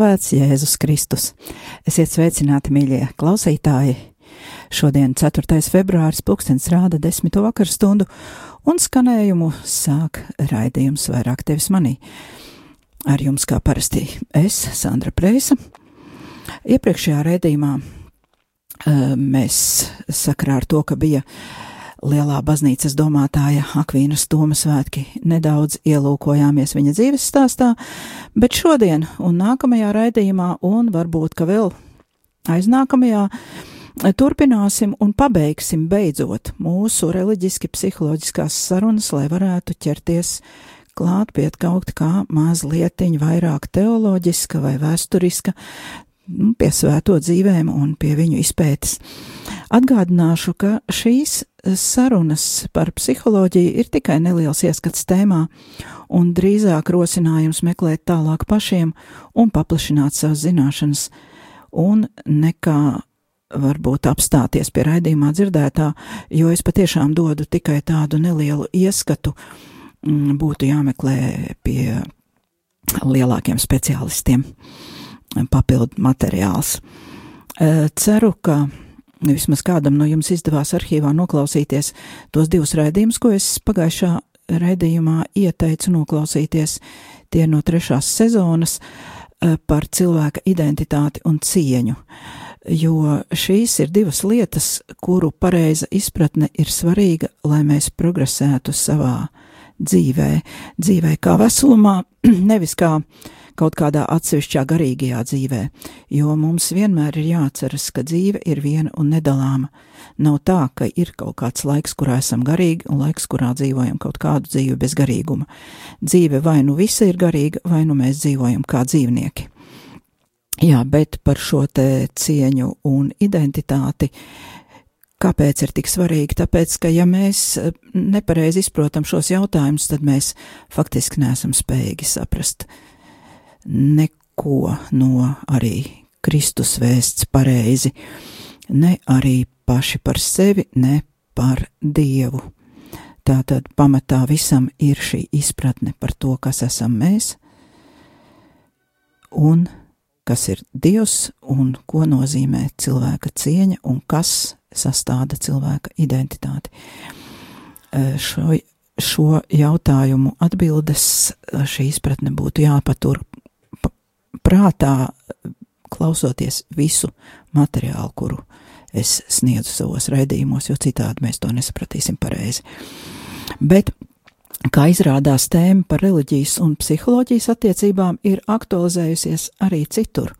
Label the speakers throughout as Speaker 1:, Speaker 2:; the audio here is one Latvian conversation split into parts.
Speaker 1: slavēts Jēzus Kristus. Esiet sveicināti, mīļie klausītāji! Šodien, 4. februāris, pulkstenis rāda 10. vakarstundu, un skanējumu sāk raidījums vairāk tevis manī. Ar jums kā parasti es, Sandra Preisa. Iepriekšējā raidījumā eh, mēs sakrā ar to, ka bija lielā baznīcas domātāja Akvīnas Toma svētki, nedaudz ielūkojāmies viņa dzīves stāstā, bet šodien un nākamajā raidījumā, un varbūt, ka vēl aiznākamajā, turpināsim un pabeigsim beidzot mūsu reliģiski psiholoģiskās sarunas, lai varētu ķerties klāt pie kaut kā mazlietiņ vairāk teoloģiska vai vēsturiska, nu, pie svēto dzīvēm un pie viņu izpētes. Atgādināšu, ka šīs sarunas par psiholoģiju ir tikai neliels ieskats tēmā, un drīzāk rosinājums meklēt tālāk pašiem un paplašināt savas zināšanas, un nekā varbūt apstāties pie raidījumā dzirdētā, jo es patiešām dodu tikai tādu nelielu ieskatu, mm, būtu jāmeklē pie lielākiem speciālistiem papildu materiāls. Ceru, ka vismaz kādam no jums izdevās arhīvā noklausīties tos divus raidījumus, ko es pagājušā raidījumā ieteicu noklausīties. Tie no trešās sezonas e, par cilvēka identitāti un cieņu, jo šīs ir divas lietas, kuru pareiza izpratne ir svarīga, lai mēs progresētu savā dzīvē, dzīvē kā veselumā, nevis kā kaut kādā atsevišķā garīgajā dzīvē, jo mums vienmēr ir jāatceras, ka dzīve ir viena un nedalāma. Nav tā, ka ir kaut kāds laiks, kurā esam garīgi, un laiks, kurā dzīvojam kaut kādu dzīvi bez garīguma. Dzīve vai nu visa ir garīga, vai nu mēs dzīvojam kā dzīvnieki. Jā, bet par šo te cieņu un identitāti Kāpēc ir tik svarīgi? Tāpēc, ka ja mēs eh, nepareizi izprotam šos jautājumus, tad mēs faktiski neesam spējīgi saprast neko no arī Kristus vēsts pareizi, ne arī paši par sevi, ne par Dievu. Tātad pamatā visam ir šī izpratne par to, kas esam mēs un kas ir Dievs un ko nozīmē cilvēka cieņa un kas sastāda cilvēka identitāti. Šo, šo jautājumu atbildes šī izpratne būtu jāpatur prātā, klausoties visu materiālu, kuru es sniedzu savos raidījumos, jo citādi mēs to nesapratīsim pareizi. Bet, kā izrādās, tēma par reliģijas un psiholoģijas attiecībām ir aktualizējusies arī citur.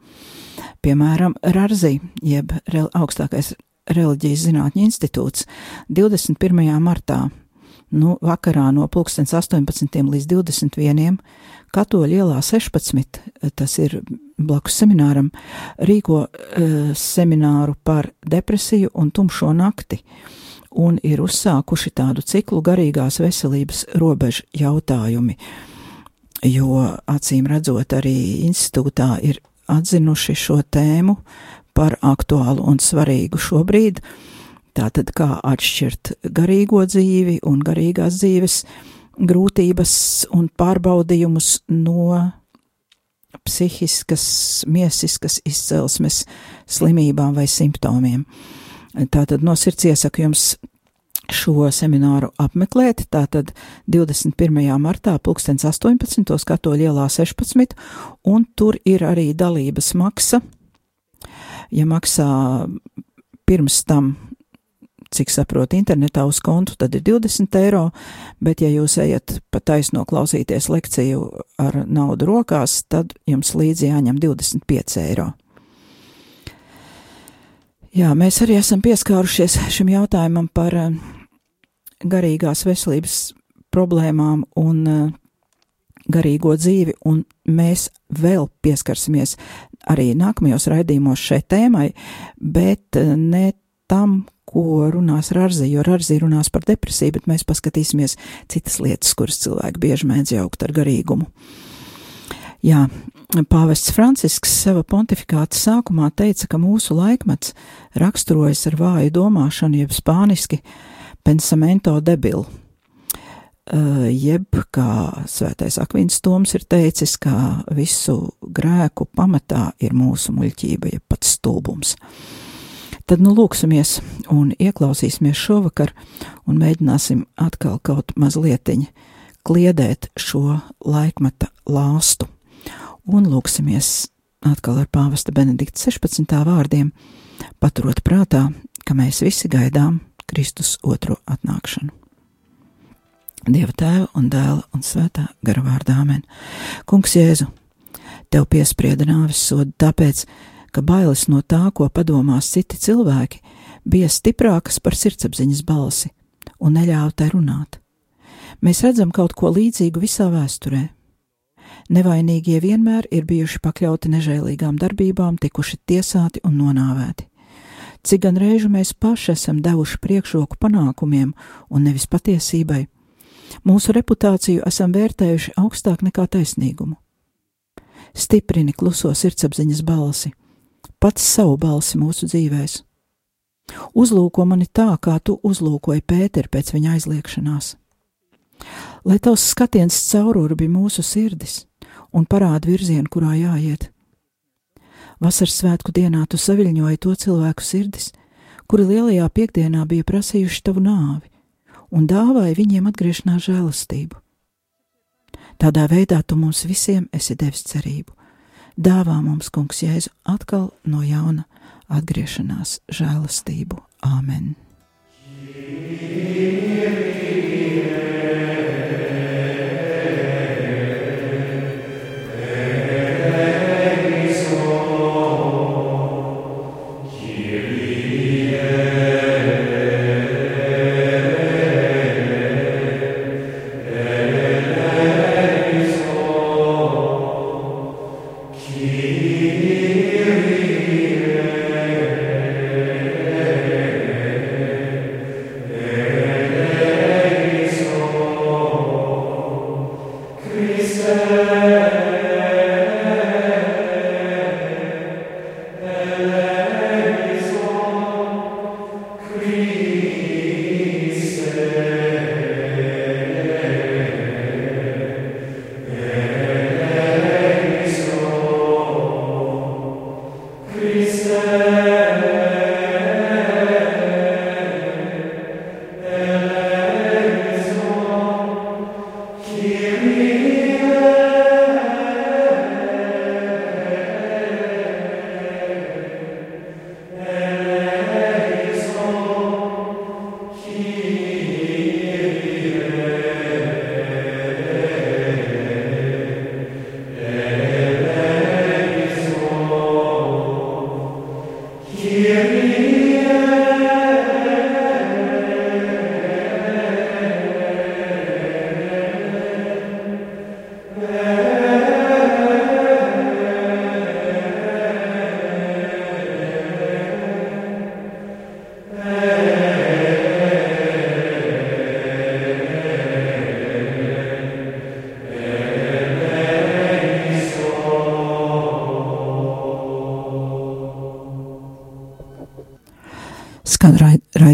Speaker 1: Piemēram, Rārzī, jeb augstākais reliģijas zinātņu institūts 21. martā, nu, vakarā no 18. līdz 21. Katoļu ielā 16, tas ir blakus semināram, rīko uh, semināru par depresiju un tumšo nakti, un ir uzsākuši tādu ciklu garīgās veselības robežu jautājumi, jo acīm redzot arī institūtā ir atzinuši šo tēmu par aktuālu un svarīgu šobrīd. Tātad, kā atšķirt garīgo dzīvi un garīgās dzīves grūtības un pārbaudījumus no psihiskas, miesiskas izcelsmes slimībām vai simptomiem. Tātad no sirds iesaku jums šo semināru apmeklēt. Tātad 21. martā, 2018. katoļu ielā 16, un tur ir arī dalības maksa ja maksā pirms tam, cik saprotu, internetā uz kontu, tad ir 20 eiro, bet ja jūs ejat pa taisno klausīties lekciju ar naudu rokās, tad jums līdzi jāņem 25 eiro. Jā, mēs arī esam pieskārušies šim jautājumam par uh, garīgās veselības problēmām un uh, garīgo dzīvi, un mēs vēl pieskarsimies arī nākamajos raidījumos šai tēmai, bet uh, ne tam, ko runās Rārzi, jo Rārzi runās par depresiju, bet mēs paskatīsimies citas lietas, kuras cilvēki bieži mēdz jaukt ar garīgumu. Jā, pāvests Francisks sava pontifikāta sākumā teica, ka mūsu laikmets raksturojas ar vāju domāšanu, jeb spāniski pensamento debilu. Uh, jeb, kā svētais Akvins Toms ir teicis, ka visu grēku pamatā ir mūsu muļķība, jeb pats stulbums. Tad nu lūksimies un ieklausīsimies šovakar un mēģināsim atkal kaut mazlietiņi kliedēt šo laikmeta lāstu un lūksimies atkal ar pāvesta Benedikta 16. vārdiem, paturot prātā, ka mēs visi gaidām Kristus otro atnākšanu. Dieva tēva un dēla un svētā gara vārdā amen. Kungs Jēzu, tev piesprieda nāves sodu tāpēc, ka bailes no tā, ko padomās citi cilvēki, bija stiprākas par sirdsapziņas balsi un neļāva tai runāt. Mēs redzam kaut ko līdzīgu visā vēsturē Nevainīgie vienmēr ir bijuši pakļauti nežēlīgām darbībām, tikuši tiesāti un nonāvēti. Cik gan reižu mēs paši esam devuši priekšroku panākumiem un nevis patiesībai, mūsu reputāciju esam vērtējuši augstāk nekā taisnīgumu. Stiprini kluso sirdsapziņas balsi, pats savu balsi mūsu dzīvēs. Uzlūko mani tā, kā tu uzlūkoji Pēteru pēc viņa aizliekšanās. Lai tavs skatiens caururbi mūsu sirdis, un parāda virzienu, kurā jāiet. Vasaras svētku dienā tu saviļņoji to cilvēku sirdis, kuri lielajā piekdienā bija prasījuši tavu nāvi, un dāvāja viņiem atgriešanās žēlastību. Tādā veidā tu mums visiem esi devis cerību. Dāvā mums, Kungs, Jēzu atkal no jauna atgriešanās žēlastību. Āmen! Skan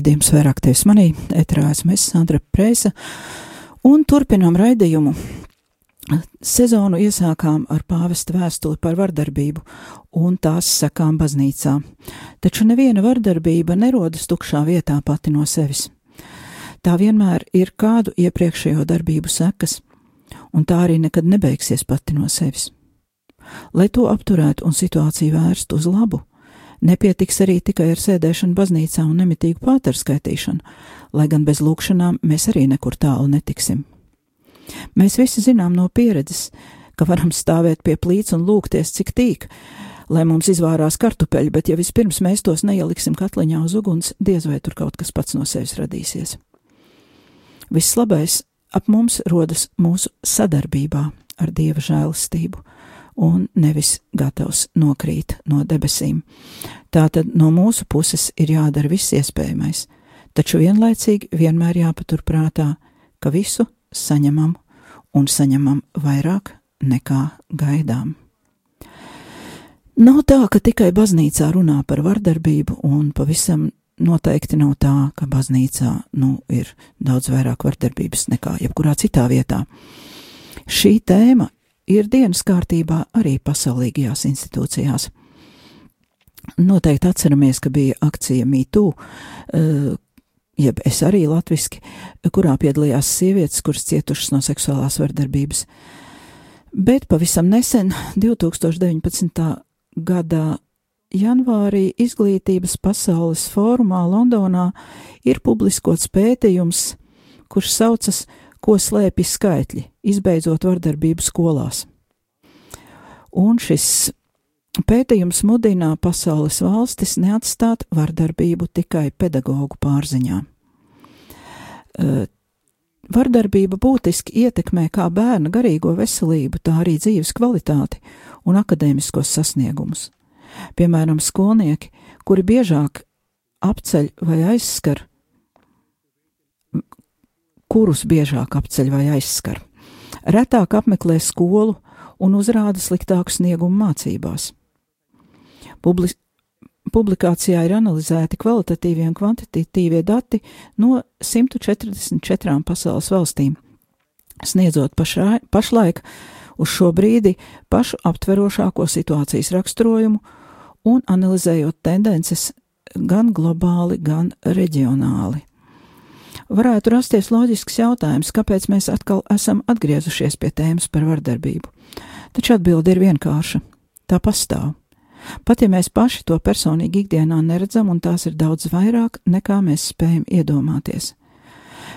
Speaker 1: raidījums vairāk tevis manī, etrā esmu es, Sandra Preisa, un turpinām raidījumu. Sezonu iesākām ar pāvesta vēstuli par vardarbību un tās sekām baznīcā, taču neviena vardarbība nerodas tukšā vietā pati no sevis. Tā vienmēr ir kādu iepriekšējo darbību sekas, un tā arī nekad nebeigsies pati no sevis. Lai to apturētu un situāciju vērstu uz labu, Nepietiks arī tikai ar sēdēšanu baznīcā un nemitīgu pāteru skaitīšanu, lai gan bez lūkšanām mēs arī nekur tālu netiksim. Mēs visi zinām no pieredzes, ka varam stāvēt pie plīts un lūgties, cik tīk, lai mums izvārās kartupeļi, bet ja vispirms mēs tos neieliksim katliņā uz uguns, diez vai tur kaut kas pats no sevis radīsies. Viss labais ap mums rodas mūsu sadarbībā ar Dieva žēlastību un nevis gatavs nokrīt no debesīm. Tātad no mūsu puses ir jādara viss iespējamais, taču vienlaicīgi vienmēr jāpaturprātā, ka visu saņemam un saņemam vairāk nekā gaidām. Nav tā, ka tikai baznīcā runā par vardarbību, un pavisam noteikti nav tā, ka baznīcā nu, ir daudz vairāk vardarbības nekā jebkurā citā vietā. Šī tēma ir dienas kārtībā arī pasaulīgajās institūcijās. Noteikti atceramies, ka bija akcija MeToo, eh, jeb es arī latviski, kurā piedalījās sievietes, kuras cietušas no seksuālās vardarbības. Bet pavisam nesen, 2019. gada janvārī izglītības pasaules fórumā Londonā ir publiskots pētījums, kurš saucas ko slēpj skaitļi, izbeidzot vardarbību skolās. Un šis pētījums mudina pasaules valstis neatstāt vardarbību tikai pedagoģu pārziņā. Vardarbība būtiski ietekmē kā bērna garīgo veselību, tā arī dzīves kvalitāti un akadēmiskos sasniegumus. Piemēram, skolnieki, kuri biežāk apceļ vai aizskar kurus biežāk apceļ vai aizskar. Retāk apmeklē skolu un uzrāda sliktāku sniegumu mācībās. Publis publikācijā ir analizēti kvalitatīvie un kvantitatīvie dati no 144 pasaules valstīm, sniedzot pašā, pašlaik uz šo brīdi pašu aptverošāko situācijas raksturojumu un analizējot tendences gan globāli, gan reģionāli varētu rasties loģisks jautājums, kāpēc mēs atkal esam atgriezušies pie tēmas par vardarbību. Taču atbilde ir vienkārša - tā pastāv. Pat ja mēs paši to personīgi ikdienā neredzam, un tās ir daudz vairāk nekā mēs spējam iedomāties.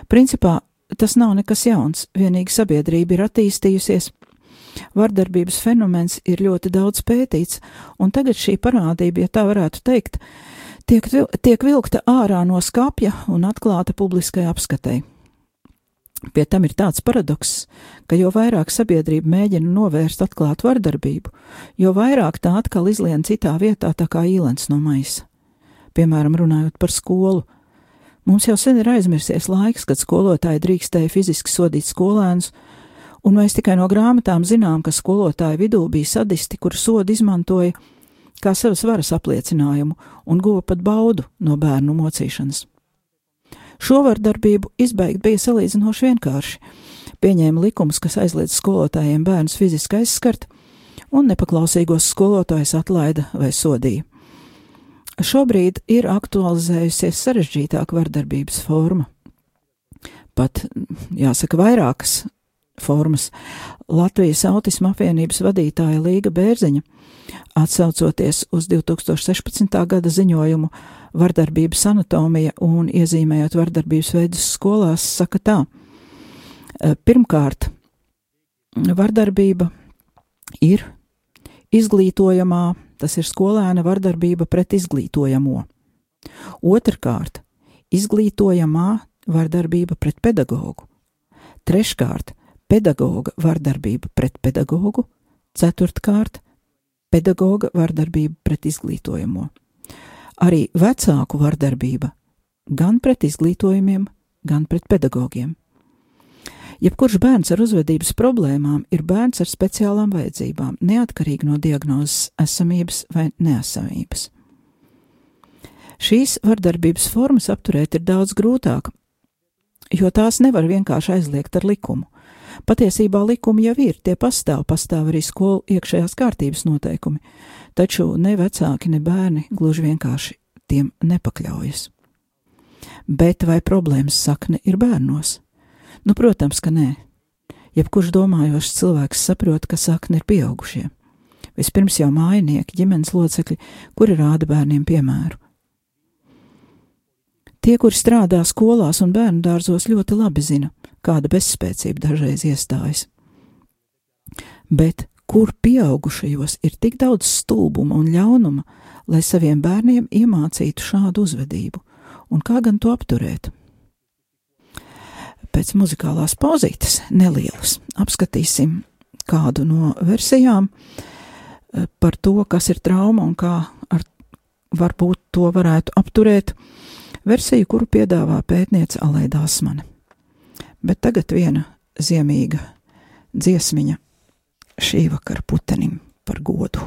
Speaker 1: Principā tas nav nekas jauns, vienīgi sabiedrība ir attīstījusies, vardarbības fenomens ir ļoti daudz pētīts, un tagad šī parādība, ja tā varētu teikt, tiek, tiek vilkta ārā no skapja un atklāta publiskai apskatei. Pie tam ir tāds paradoks, ka jo vairāk sabiedrība mēģina novērst atklātu vardarbību, jo vairāk tā atkal izlien citā vietā, tā kā īlens no maisa. Piemēram, runājot par skolu, mums jau sen ir aizmirsies laiks, kad skolotāji drīkstēja fiziski sodīt skolēnus, un mēs tikai no grāmatām zinām, ka skolotāju vidū bija sadisti, kur sodu izmantoja kā savas varas apliecinājumu un guva pat baudu no bērnu mocīšanas. Šo vardarbību izbeigt bija salīdzinoši vienkārši. Pieņēma likums, kas aizliedz skolotājiem bērnus fiziski aizskart, un nepaklausīgos skolotājus atlaida vai sodīja. Šobrīd ir aktualizējusies sarežģītāka vardarbības forma. Pat, jāsaka, vairākas formas. Latvijas autisma apvienības vadītāja Līga Bērziņa Atsaucoties uz 2016. gada ziņojumu Vardarbības anatomija un iezīmējot vardarbības veidus skolās, saka tā: e, Pirmkārt, vardarbība ir izglītojamā, tas ir skolēna vardarbība pret izglītojamo. Otrkārt, izglītojamā vardarbība pret pedagogu. Treškārt, pedagoga vardarbība pret pedagogu. Ceturtkārt, pedagoga vardarbība pret izglītojamo. Arī vecāku vardarbība gan pret izglītojumiem, gan pret pedagogiem. Jebkurš bērns ar uzvedības problēmām ir bērns ar speciālām vajadzībām, neatkarīgi no diagnozes esamības vai neesamības. Šīs vardarbības formas apturēt ir daudz grūtāk, jo tās nevar vienkārši aizliegt ar likumu. Patiesībā likumi jau ir, tie pastāv, pastāv arī skolu iekšējās kārtības noteikumi, taču ne vecāki, ne bērni gluži vienkārši tiem nepakļaujas. Bet vai problēmas sakne ir bērnos? Nu, protams, ka nē. Jebkurš domājošs cilvēks saprot, ka sakne ir pieaugušie. Vispirms jau mājinieki, ģimenes locekļi, kuri rāda bērniem piemēru. Tie, kuri strādā skolās un bērnu dārzos, ļoti labi zina, kāda bezspēcība dažreiz iestājas. Bet kur pieaugušajos ir tik daudz stulbuma un ļaunuma, lai saviem bērniem iemācītu šādu uzvedību, un kā gan to apturēt? Pēc muzikālās pauzītes nelielas apskatīsim kādu no versijām eh, par to, kas ir trauma un kā ar varbūt to varētu apturēt, versiju, kuru piedāvā pētniece Alēda Asmane. Bet tagad viena ziemīga dziesmiņa šī vakara putenim par godu.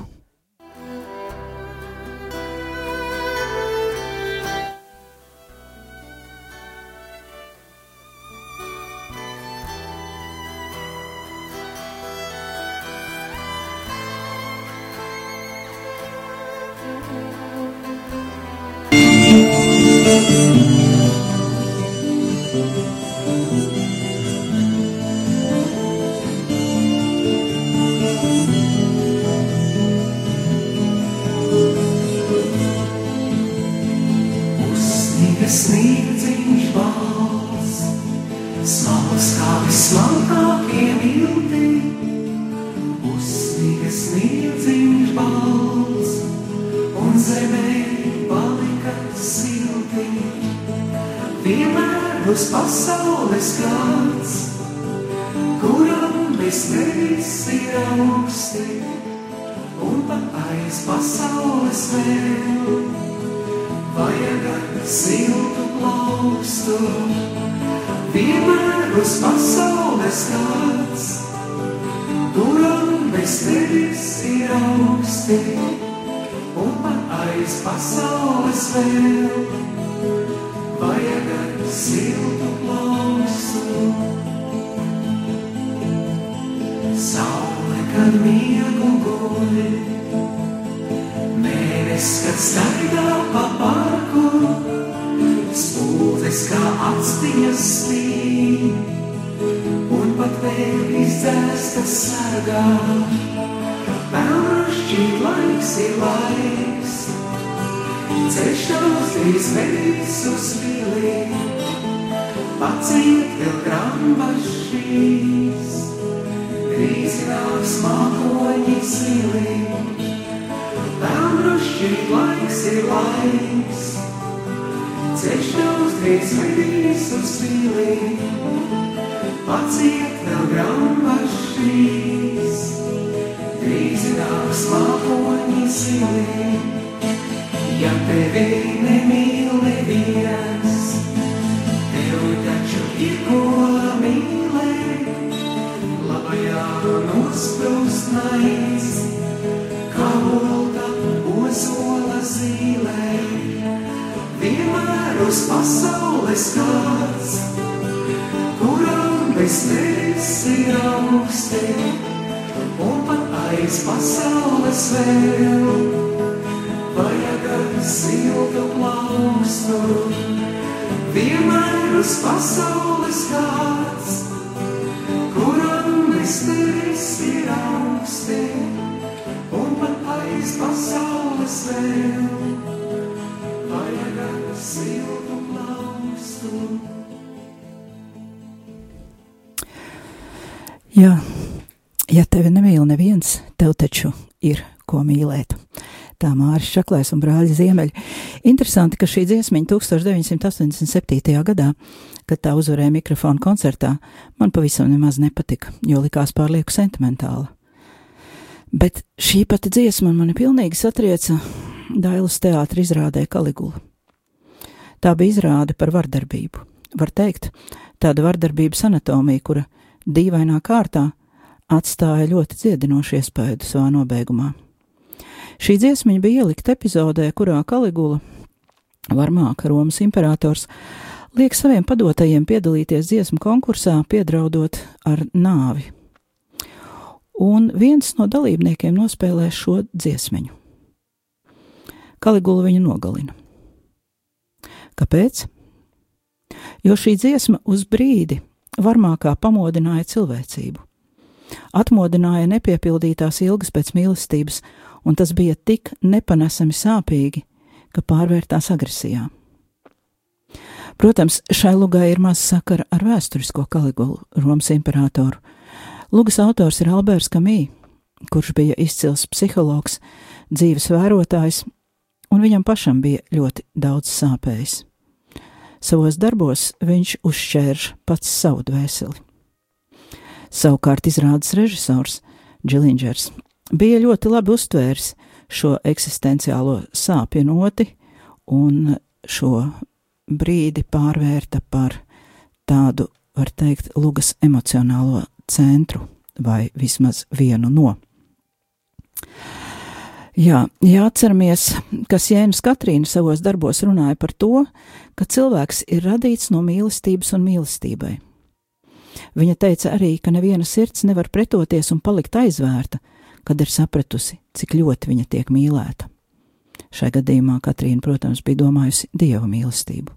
Speaker 2: Sargā. Pelnšķīt laiks ir laiks, ceļš tavs vedīs uz pili, paciet vēl grambašīs, krīzinās mākoņi zili. Pelnšķīt laiks ir laiks, ceļš tavs vedīs uz pili, paciet vēl grambašīs, krīzinās mākoņi zili. Ja tevi nemīl neviens, tev taču ir ko mīlēt, labajā nosprūst naids, kā volta ozola zīlē. Vienmēr uz pasaules kāds, kuram bez tevis ir augsti, un pat aiz pasaules vēl siltu plaukstu. Vienmēr uz pasaules kāds, kuram bez tevis ir augsti, un pat aiz pasaules vēl vajag siltu plaukstu.
Speaker 1: Jā, ja tevi nemīl neviens, tev taču ir ko mīlēt. Tā Māris Čaklais un brāļi Ziemeļi. Interesanti, ka šī dziesmiņa 1987. gadā, kad tā uzvarēja mikrofonu koncertā, man pavisam nemaz nepatika, jo likās pārlieku sentimentāla. Bet šī pati dziesma mani pilnīgi satrieca Dailas teātra izrādē Kaligula. Tā bija izrāde par vardarbību. Var teikt, tāda vardarbības anatomija, kura dīvainā kārtā atstāja ļoti dziedinošu iespēju savā nobeigumā. Šī dziesmiņa bija ielikta epizodē, kurā Kaligula, varmāka Romas imperators, liek saviem padotajiem piedalīties dziesmu konkursā, piedraudot ar nāvi. Un viens no dalībniekiem nospēlē šo dziesmiņu. Kaligula viņu nogalina. Kāpēc? Jo šī dziesma uz brīdi varmākā pamodināja cilvēcību, atmodināja nepiepildītās ilgas pēc mīlestības, un tas bija tik nepanesami sāpīgi, ka pārvērtās agresijā. Protams, šai lugai ir maz sakara ar vēsturisko Kaligulu, Romas imperatoru. Lugas autors ir Alberts Kamī, kurš bija izcils psihologs, dzīves vērotājs, un viņam pašam bija ļoti daudz sāpējis. Savos darbos viņš uzšķērš pats savu dvēseli. Savukārt izrādes režisors Džilingers bija ļoti labi uztvērs šo eksistenciālo sāpju noti un šo brīdi pārvērta par tādu, var teikt, lugas emocionālo centru vai vismaz vienu no. Jā, jāatceramies, ka Jēnas Katrīna savos darbos runāja par to, ka cilvēks ir radīts no mīlestības un mīlestībai. Viņa teica arī, ka neviena sirds nevar pretoties un palikt aizvērta, kad ir sapratusi, cik ļoti viņa tiek mīlēta. Šai gadījumā Katrīna, protams, bija domājusi dieva mīlestību.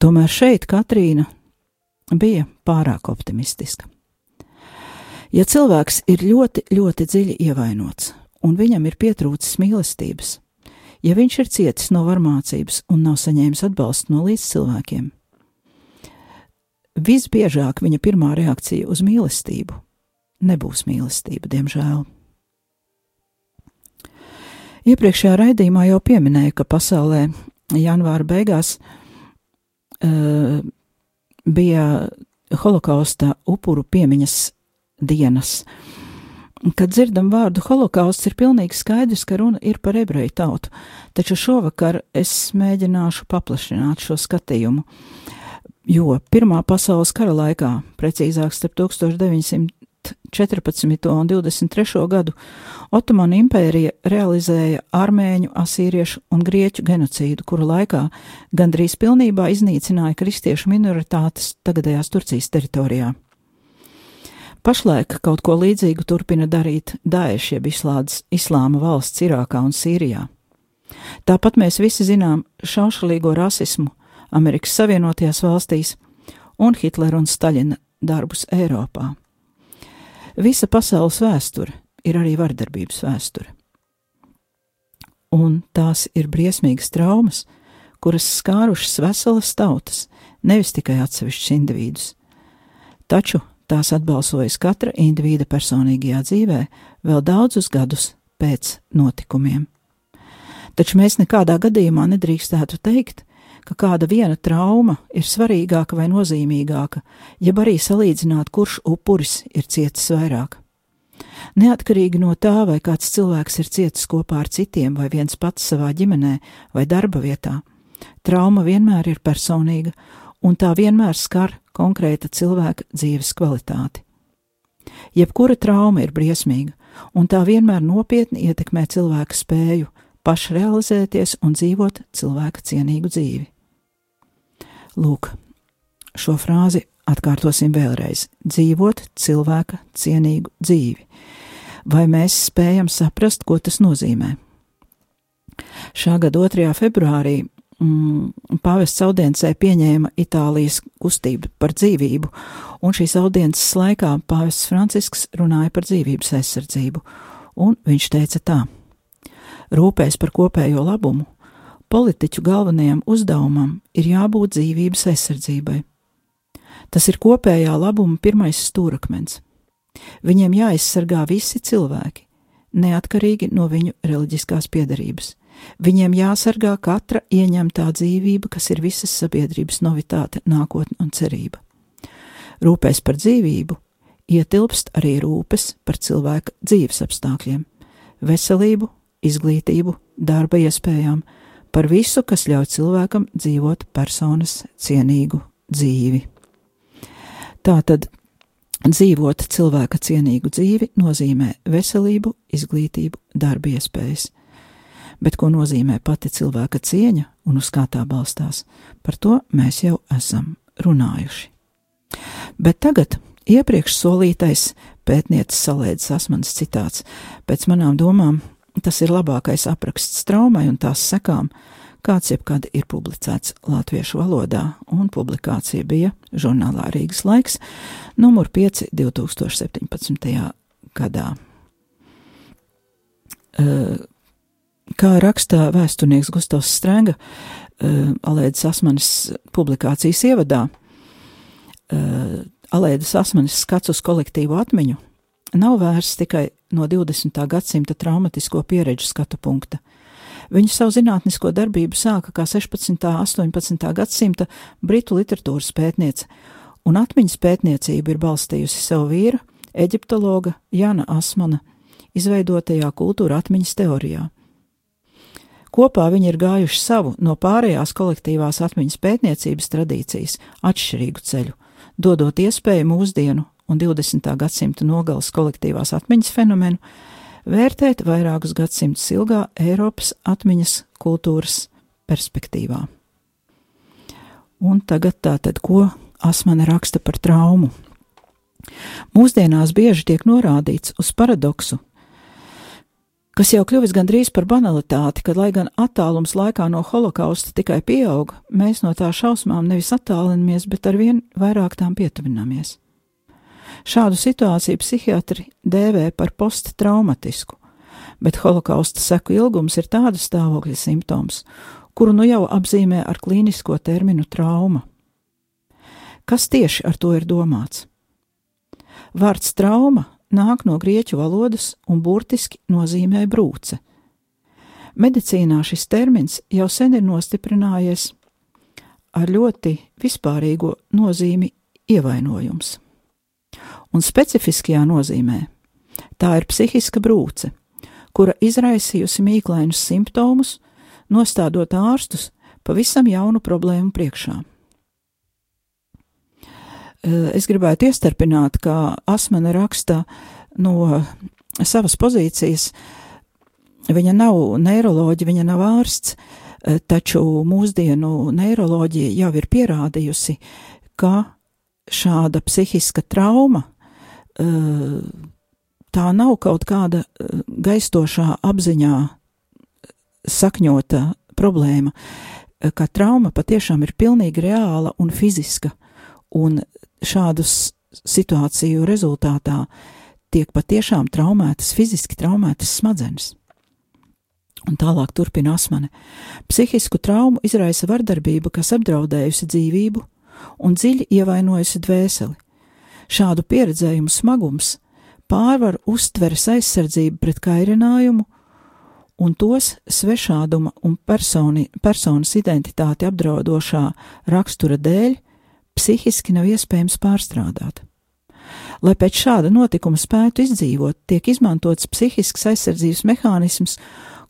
Speaker 1: Tomēr šeit Katrīna bija pārāk optimistiska. Ja cilvēks ir ļoti, ļoti dziļi ievainots, un viņam ir pietrūcis mīlestības, ja viņš ir cietis no varmācības un nav saņēmis atbalstu no līdzcilvēkiem, visbiežāk viņa pirmā reakcija uz mīlestību nebūs mīlestība, diemžēl. Iepriekšējā raidījumā jau pieminēju, ka pasaulē janvāra beigās uh, bija holokausta upuru piemiņas dienas. Kad dzirdam vārdu holokausts, ir pilnīgi skaidrs, ka runa ir par ebreju tautu, taču šovakar es mēģināšu paplašināt šo skatījumu, jo Pirmā pasaules kara laikā, precīzāk starp 1900 14. un 23. gadu Otomana impērija realizēja armēņu, asīriešu un grieķu genocīdu, kura laikā gandrīz pilnībā iznīcināja kristiešu minoritātes tagadējās Turcijas teritorijā. Pašlaik kaut ko līdzīgu turpina darīt Daesh, jeb Islādes, Islāma valsts Irākā un Sīrijā. Tāpat mēs visi zinām šaušalīgo rasismu Amerikas Savienotajās valstīs un Hitlera un Staļina darbus Eiropā. Visa pasaules vēsture ir arī vardarbības vēsture. Un tās ir briesmīgas traumas, kuras skārušas veselas tautas, nevis tikai atsevišķus individus. Taču tās atbalsojas katra individa personīgajā dzīvē vēl daudzus gadus pēc notikumiem. Taču mēs nekādā gadījumā nedrīkstētu teikt, ka kāda viena trauma ir svarīgāka vai nozīmīgāka, jeb arī salīdzināt, kurš upuris ir cietis vairāk. Neatkarīgi no tā, vai kāds cilvēks ir cietis kopā ar citiem, vai viens pats savā ģimenē vai darba vietā, trauma vienmēr ir personīga, un tā vienmēr skar konkrēta cilvēka dzīves kvalitāti. Jebkura trauma ir briesmīga, un tā vienmēr nopietni ietekmē cilvēka spēju pašrealizēties un dzīvot cilvēka cienīgu dzīvi. Lūk, šo frāzi atkārtosim vēlreiz - dzīvot cilvēka cienīgu dzīvi. Vai mēs spējam saprast, ko tas nozīmē? Šā gada 2. februārī mm, pāvests audiencē pieņēma Itālijas kustību par dzīvību, un šīs audiences laikā pāvests Francisks runāja par dzīvības aizsardzību, un viņš teica tā: rūpēs par kopējo labumu, politiķu galvenajam uzdevumam ir jābūt dzīvības aizsardzībai. Tas ir kopējā labuma pirmais stūrakmens. Viņiem jāaizsargā visi cilvēki, neatkarīgi no viņu reliģiskās piedarības. Viņiem jāsargā katra ieņemtā dzīvība, kas ir visas sabiedrības novitāte, nākotne un cerība. Rūpēs par dzīvību ietilpst arī rūpes par cilvēka dzīves apstākļiem, veselību, izglītību, darba iespējām, par visu, kas ļauj cilvēkam dzīvot personas cienīgu dzīvi. Tātad dzīvot cilvēka cienīgu dzīvi nozīmē veselību, izglītību, darba iespējas. Bet ko nozīmē pati cilvēka cieņa un uz kā tā balstās, par to mēs jau esam runājuši. Bet tagad iepriekš solītais pētniecis Salēdzes Asmanis citāts pēc manām domām Tas ir labākais apraksts traumai un tās sekām, kāds jebkad ir publicēts latviešu valodā, un publikācija bija žurnālā Rīgas laiks, numur 5 2017. gadā. Kā rakstā vēsturnieks Gustavs Strenga, Alēdas Asmanis publikācijas ievadā, Alēdas Asmanis skats uz kolektīvu atmiņu nav vērsts tikai no 20. gadsimta traumatisko pieredžu skatu punkta. Viņa savu zinātnisko darbību sāka kā 16. un 18. gadsimta britu literatūras pētniece, un atmiņas pētniecību ir balstījusi savu vīru, eģiptologa Jana Asmana, izveidotajā kultūra atmiņas teorijā. Kopā viņi ir gājuši savu no pārējās kolektīvās atmiņas pētniecības tradīcijas atšķirīgu ceļu, dodot iespēju mūsdienu un 20. gadsimta nogales kolektīvās atmiņas fenomenu vērtēt vairākus gadsimtus ilgā Eiropas atmiņas kultūras perspektīvā. Un tagad tātad, ko Asmane raksta par traumu? Mūsdienās bieži tiek norādīts uz paradoksu, kas jau kļuvis gandrīz par banalitāti, kad, lai gan attālums laikā no holokausta tikai pieaug, mēs no tā šausmām nevis attālinamies, bet arvien vairāk tām pietuvināmies. Šādu situāciju psihiatri dēvē par posttraumatisku, bet holokausta seku ilgums ir tāda stāvokļa simptoms, kuru nu jau apzīmē ar klīnisko terminu trauma. Kas tieši ar to ir domāts? Vārds trauma nāk no grieķu valodas un burtiski nozīmē brūce. Medicīnā šis termins jau sen ir nostiprinājies ar ļoti vispārīgo nozīmi ievainojums. Un specifiskajā nozīmē tā ir psihiska brūce, kura izraisījusi mīklainus simptomus, nostādot ārstus pavisam jaunu problēmu priekšā. Eh, es gribētu iestarpināt, ka Asmane raksta no savas pozīcijas. Viņa nav neiroloģija, viņa nav ārsts, eh, taču mūsdienu neiroloģija jau ir pierādījusi, ka šāda psihiska trauma eh, tā nav kaut kāda gaistošā apziņā sakņota problēma, ka trauma patiešām ir pilnīgi reāla un fiziska, un šādu situāciju rezultātā tiek patiešām traumētas, fiziski traumētas smadzenes. Un tālāk turpina asmane. Psihisku traumu izraisa vardarbība, kas apdraudējusi dzīvību un dziļi ievainojusi dvēseli. Šādu pieredzējumu smagums pārvar uztveres aizsardzību pret kairinājumu un tos svešāduma un personi, personas identitāti apdraudošā rakstura dēļ psihiski nav iespējams pārstrādāt. Lai pēc šāda notikuma spētu izdzīvot, tiek izmantots psihisks aizsardzības mehānisms,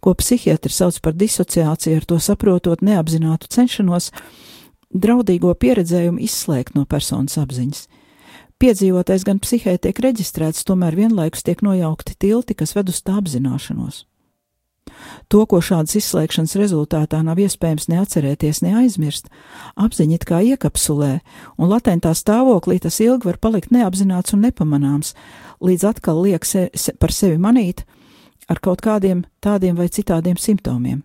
Speaker 1: ko psihiatri sauc par disociāciju, ar to saprotot neapzinātu cenšanos draudīgo pieredzējumu izslēgt no personas apziņas. Piedzīvotais gan psihē tiek reģistrēts, tomēr vienlaikus tiek nojaukti tilti, kas ved uz tā apzināšanos. To, ko šādas izslēgšanas rezultātā nav iespējams neatcerēties, neaizmirst, apziņa it kā iekapsulē, un latentā stāvoklī tas ilgi var palikt neapzināts un nepamanāms, līdz atkal liek se, se, par sevi manīt ar kaut kādiem tādiem vai citādiem simptomiem.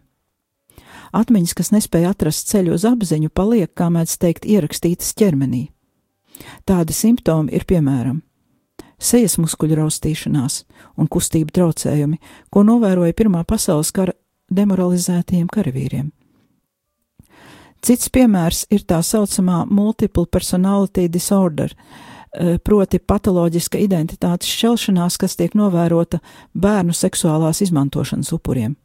Speaker 1: Atmiņas, kas nespēja atrast ceļu uz apziņu, paliek, kā mēdz teikt, ierakstītas ķermenī. Tādi simptomi ir piemēram sejas muskuļu raustīšanās un kustību traucējumi, ko novēroja Pirmā pasaules kara demoralizētajiem karavīriem. Cits piemērs ir tā saucamā multiple personality disorder, eh, proti patoloģiska identitātes šķelšanās, kas tiek novērota bērnu seksuālās izmantošanas upuriem.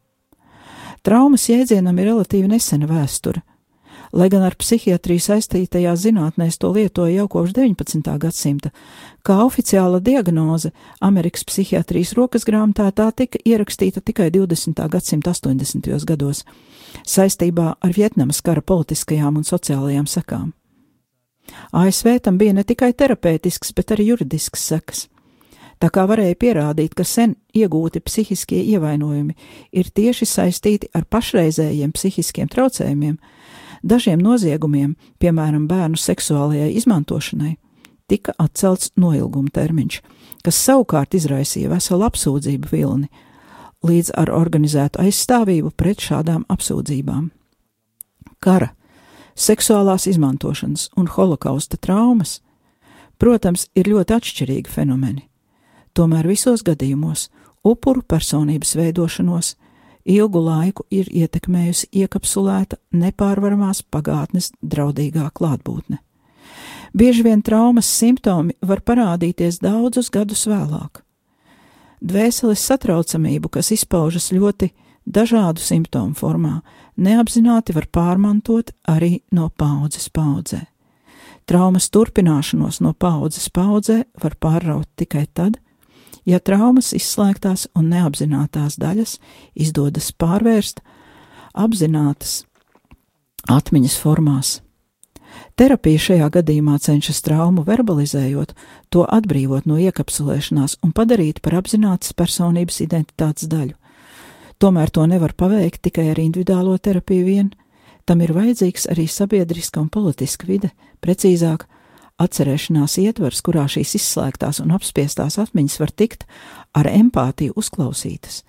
Speaker 1: Traumas jēdzienam ir relatīvi nesena vēsture, lai gan ar psihiatriju saistītajās zinātnēs to lietoja jau kopš 19. gadsimta. Kā oficiāla diagnoze Amerikas psihiatrijas rokas grāmatā tā tika ierakstīta tikai 20. gadsimta 80. gados, saistībā ar Vietnamas kara politiskajām un sociālajām sekām. ASV tam bija ne tikai terapeitisks, bet arī juridisks sekas. Tā kā varēja pierādīt, ka sen iegūti psihiskie ievainojumi ir tieši saistīti ar pašreizējiem psihiskiem traucējumiem, Dažiem noziegumiem, piemēram, bērnu seksuālajai izmantošanai, tika atcelts noilguma termiņš, kas savukārt izraisīja veselu apsūdzību vilni, līdz ar organizētu aizstāvību pret šādām apsūdzībām. Kara, seksuālās izmantošanas un holokausta traumas, protams, ir ļoti atšķirīgi fenomeni. Tomēr visos gadījumos upuru personības veidošanos ilgu laiku ir ietekmējusi iekapsulēta nepārvaramās pagātnes draudīgā klātbūtne. Bieži vien traumas simptomi var parādīties daudzus gadus vēlāk. dvēseles satraucamību, kas izpaužas ļoti dažādu simptomu formā, neapzināti var pārmantot arī no paudzes paudzē. Traumas turpināšanos no paudzes paudzē var pārraut tikai tad, ja traumas izslēgtās un neapzinātās daļas izdodas pārvērst apzinātas atmiņas formās. Terapija šajā gadījumā cenšas traumu verbalizējot, to atbrīvot no iekapsulēšanās un padarīt par apzinātas personības identitātes daļu. Tomēr to nevar paveikt tikai ar individuālo terapiju vien, tam ir vajadzīgs arī sabiedriska un politiska vide, precīzāk, atcerēšanās ietvers, kurā šīs izslēgtās un apspiestās atmiņas var tikt ar empātiju uzklausītas,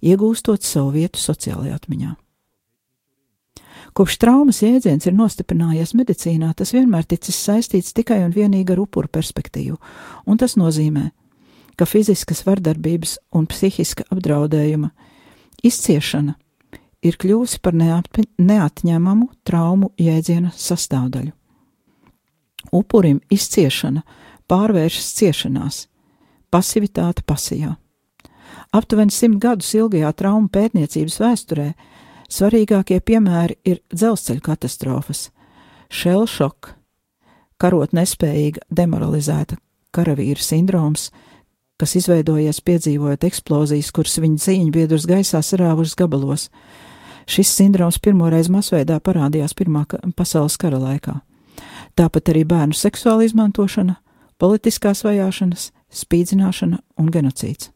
Speaker 1: iegūstot savu vietu sociālajā atmiņā. Kopš traumas jēdziens ir nostiprinājies medicīnā, tas vienmēr ticis saistīts tikai un vienīgi ar upuru perspektīvu, un tas nozīmē, ka fiziskas vardarbības un psihiska apdraudējuma izciešana ir kļuvusi par neatņemamu traumu jēdziena sastāvdaļu. Upurim izciešana pārvēršas ciešanās, pasivitāte pasijā. Aptuveni simt gadus ilgajā traumu pētniecības vēsturē svarīgākie piemēri ir dzelzceļa katastrofas, šelšoka, karot nespējīga, demoralizēta karavīra sindroms, kas izveidojies piedzīvojot eksplozijas, kuras viņa cīņu biedrus gaisā sarāvušas gabalos. Šis sindroms pirmoreiz masveidā parādījās Pirmā pasaules kara laikā. Tāpat arī bērnu seksuāla izmantošana, politiskās vajāšanas, spīdzināšana un genocīds.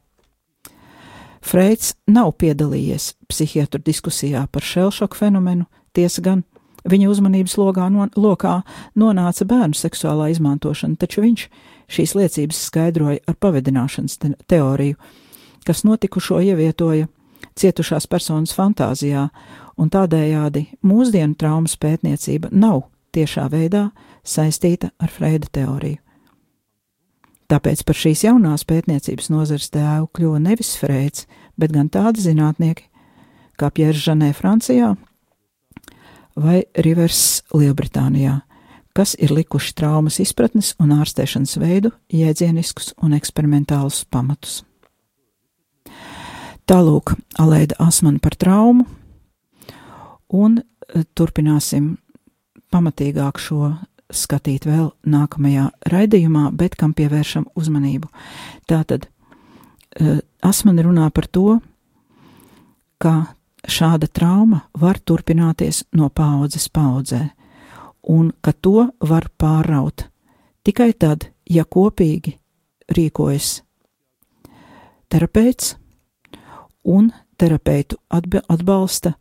Speaker 1: Freids nav piedalījies psihiatru diskusijā par šelšoku fenomenu, tiesa gan viņa uzmanības logā no, lokā nonāca bērnu seksuālā izmantošana, taču viņš šīs liecības skaidroja ar pavedināšanas te teoriju, kas notikušo ievietoja cietušās personas fantāzijā, un tādējādi mūsdienu traumas pētniecība nav tiešā veidā saistīta ar Freida teoriju. Tāpēc par šīs jaunās pētniecības nozares tēvu kļuva nevis Freids, bet gan tādi zinātnieki kā Pjērs Žanē Francijā vai Rivers Lielbritānijā, kas ir likuši traumas izpratnes un ārstēšanas veidu, jēdzieniskus un eksperimentālus pamatus. Tālūk, Alēda Asmana par traumu, un e, turpināsim pamatīgāk šo skatīt vēl nākamajā raidījumā, bet kam pievēršam uzmanību. Tātad e, Asmani runā par to, ka šāda trauma var turpināties no paudzes paudzē, un ka to var pāraut tikai tad, ja kopīgi rīkojas terapeits un terapeitu atbalsta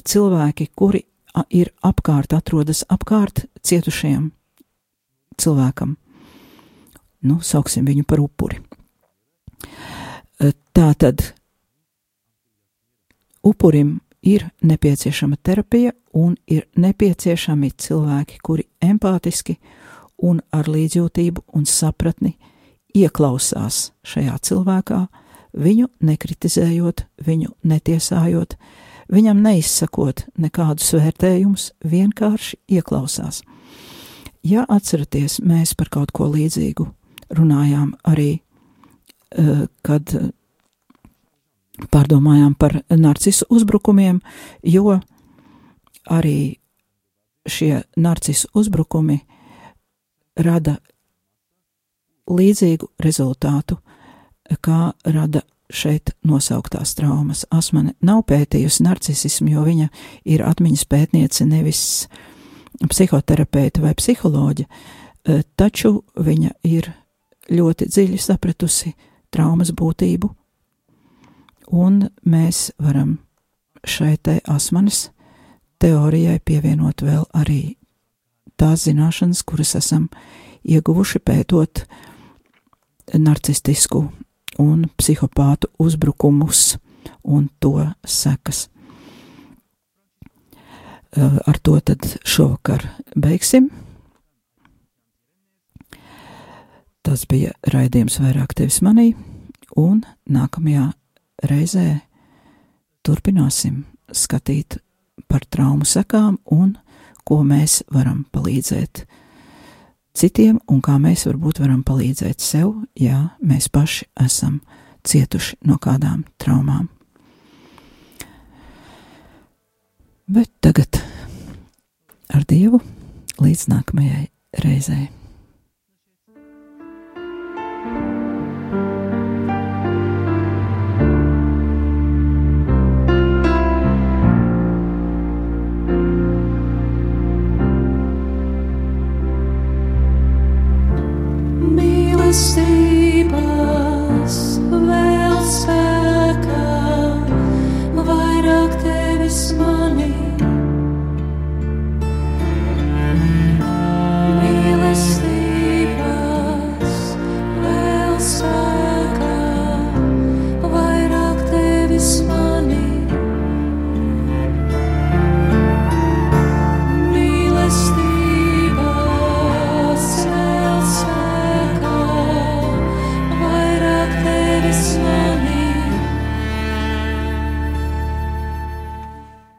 Speaker 1: cilvēki, kuri ir apkārt, atrodas apkārt cietušajam cilvēkam. Nu, sauksim viņu par upuri. Tā tad upurim ir nepieciešama terapija un ir nepieciešami cilvēki, kuri empātiski un ar līdzjūtību un sapratni ieklausās šajā cilvēkā, viņu nekritizējot, viņu netiesājot, viņam neizsakot nekādus vērtējumus, vienkārši ieklausās. Ja atceraties, mēs par kaut ko līdzīgu runājām arī, eh, kad pārdomājām par narcisu uzbrukumiem, jo arī šie narcisu uzbrukumi rada līdzīgu rezultātu, kā rada šeit nosauktās traumas. Asmane nav pētījusi narcisismu, jo viņa ir atmiņas pētniece, nevis psihoterapeita vai psiholoģa, taču viņa ir ļoti dziļi sapratusi traumas būtību un mēs varam šai te asmanis teorijai pievienot vēl arī tās zināšanas, kuras esam ieguvuši pētot narcistisku un psihopātu uzbrukumus un to sekas. Ar to tad šovakar beigsim. Tas bija raidījums vairāk tevis manī, un nākamajā reizē turpināsim skatīt par traumu sekām un ko mēs varam palīdzēt citiem un kā mēs varbūt varam palīdzēt sev, ja mēs paši esam cietuši no kādām traumām. Bet tagad ar Dievu līdz nākamajai reizei.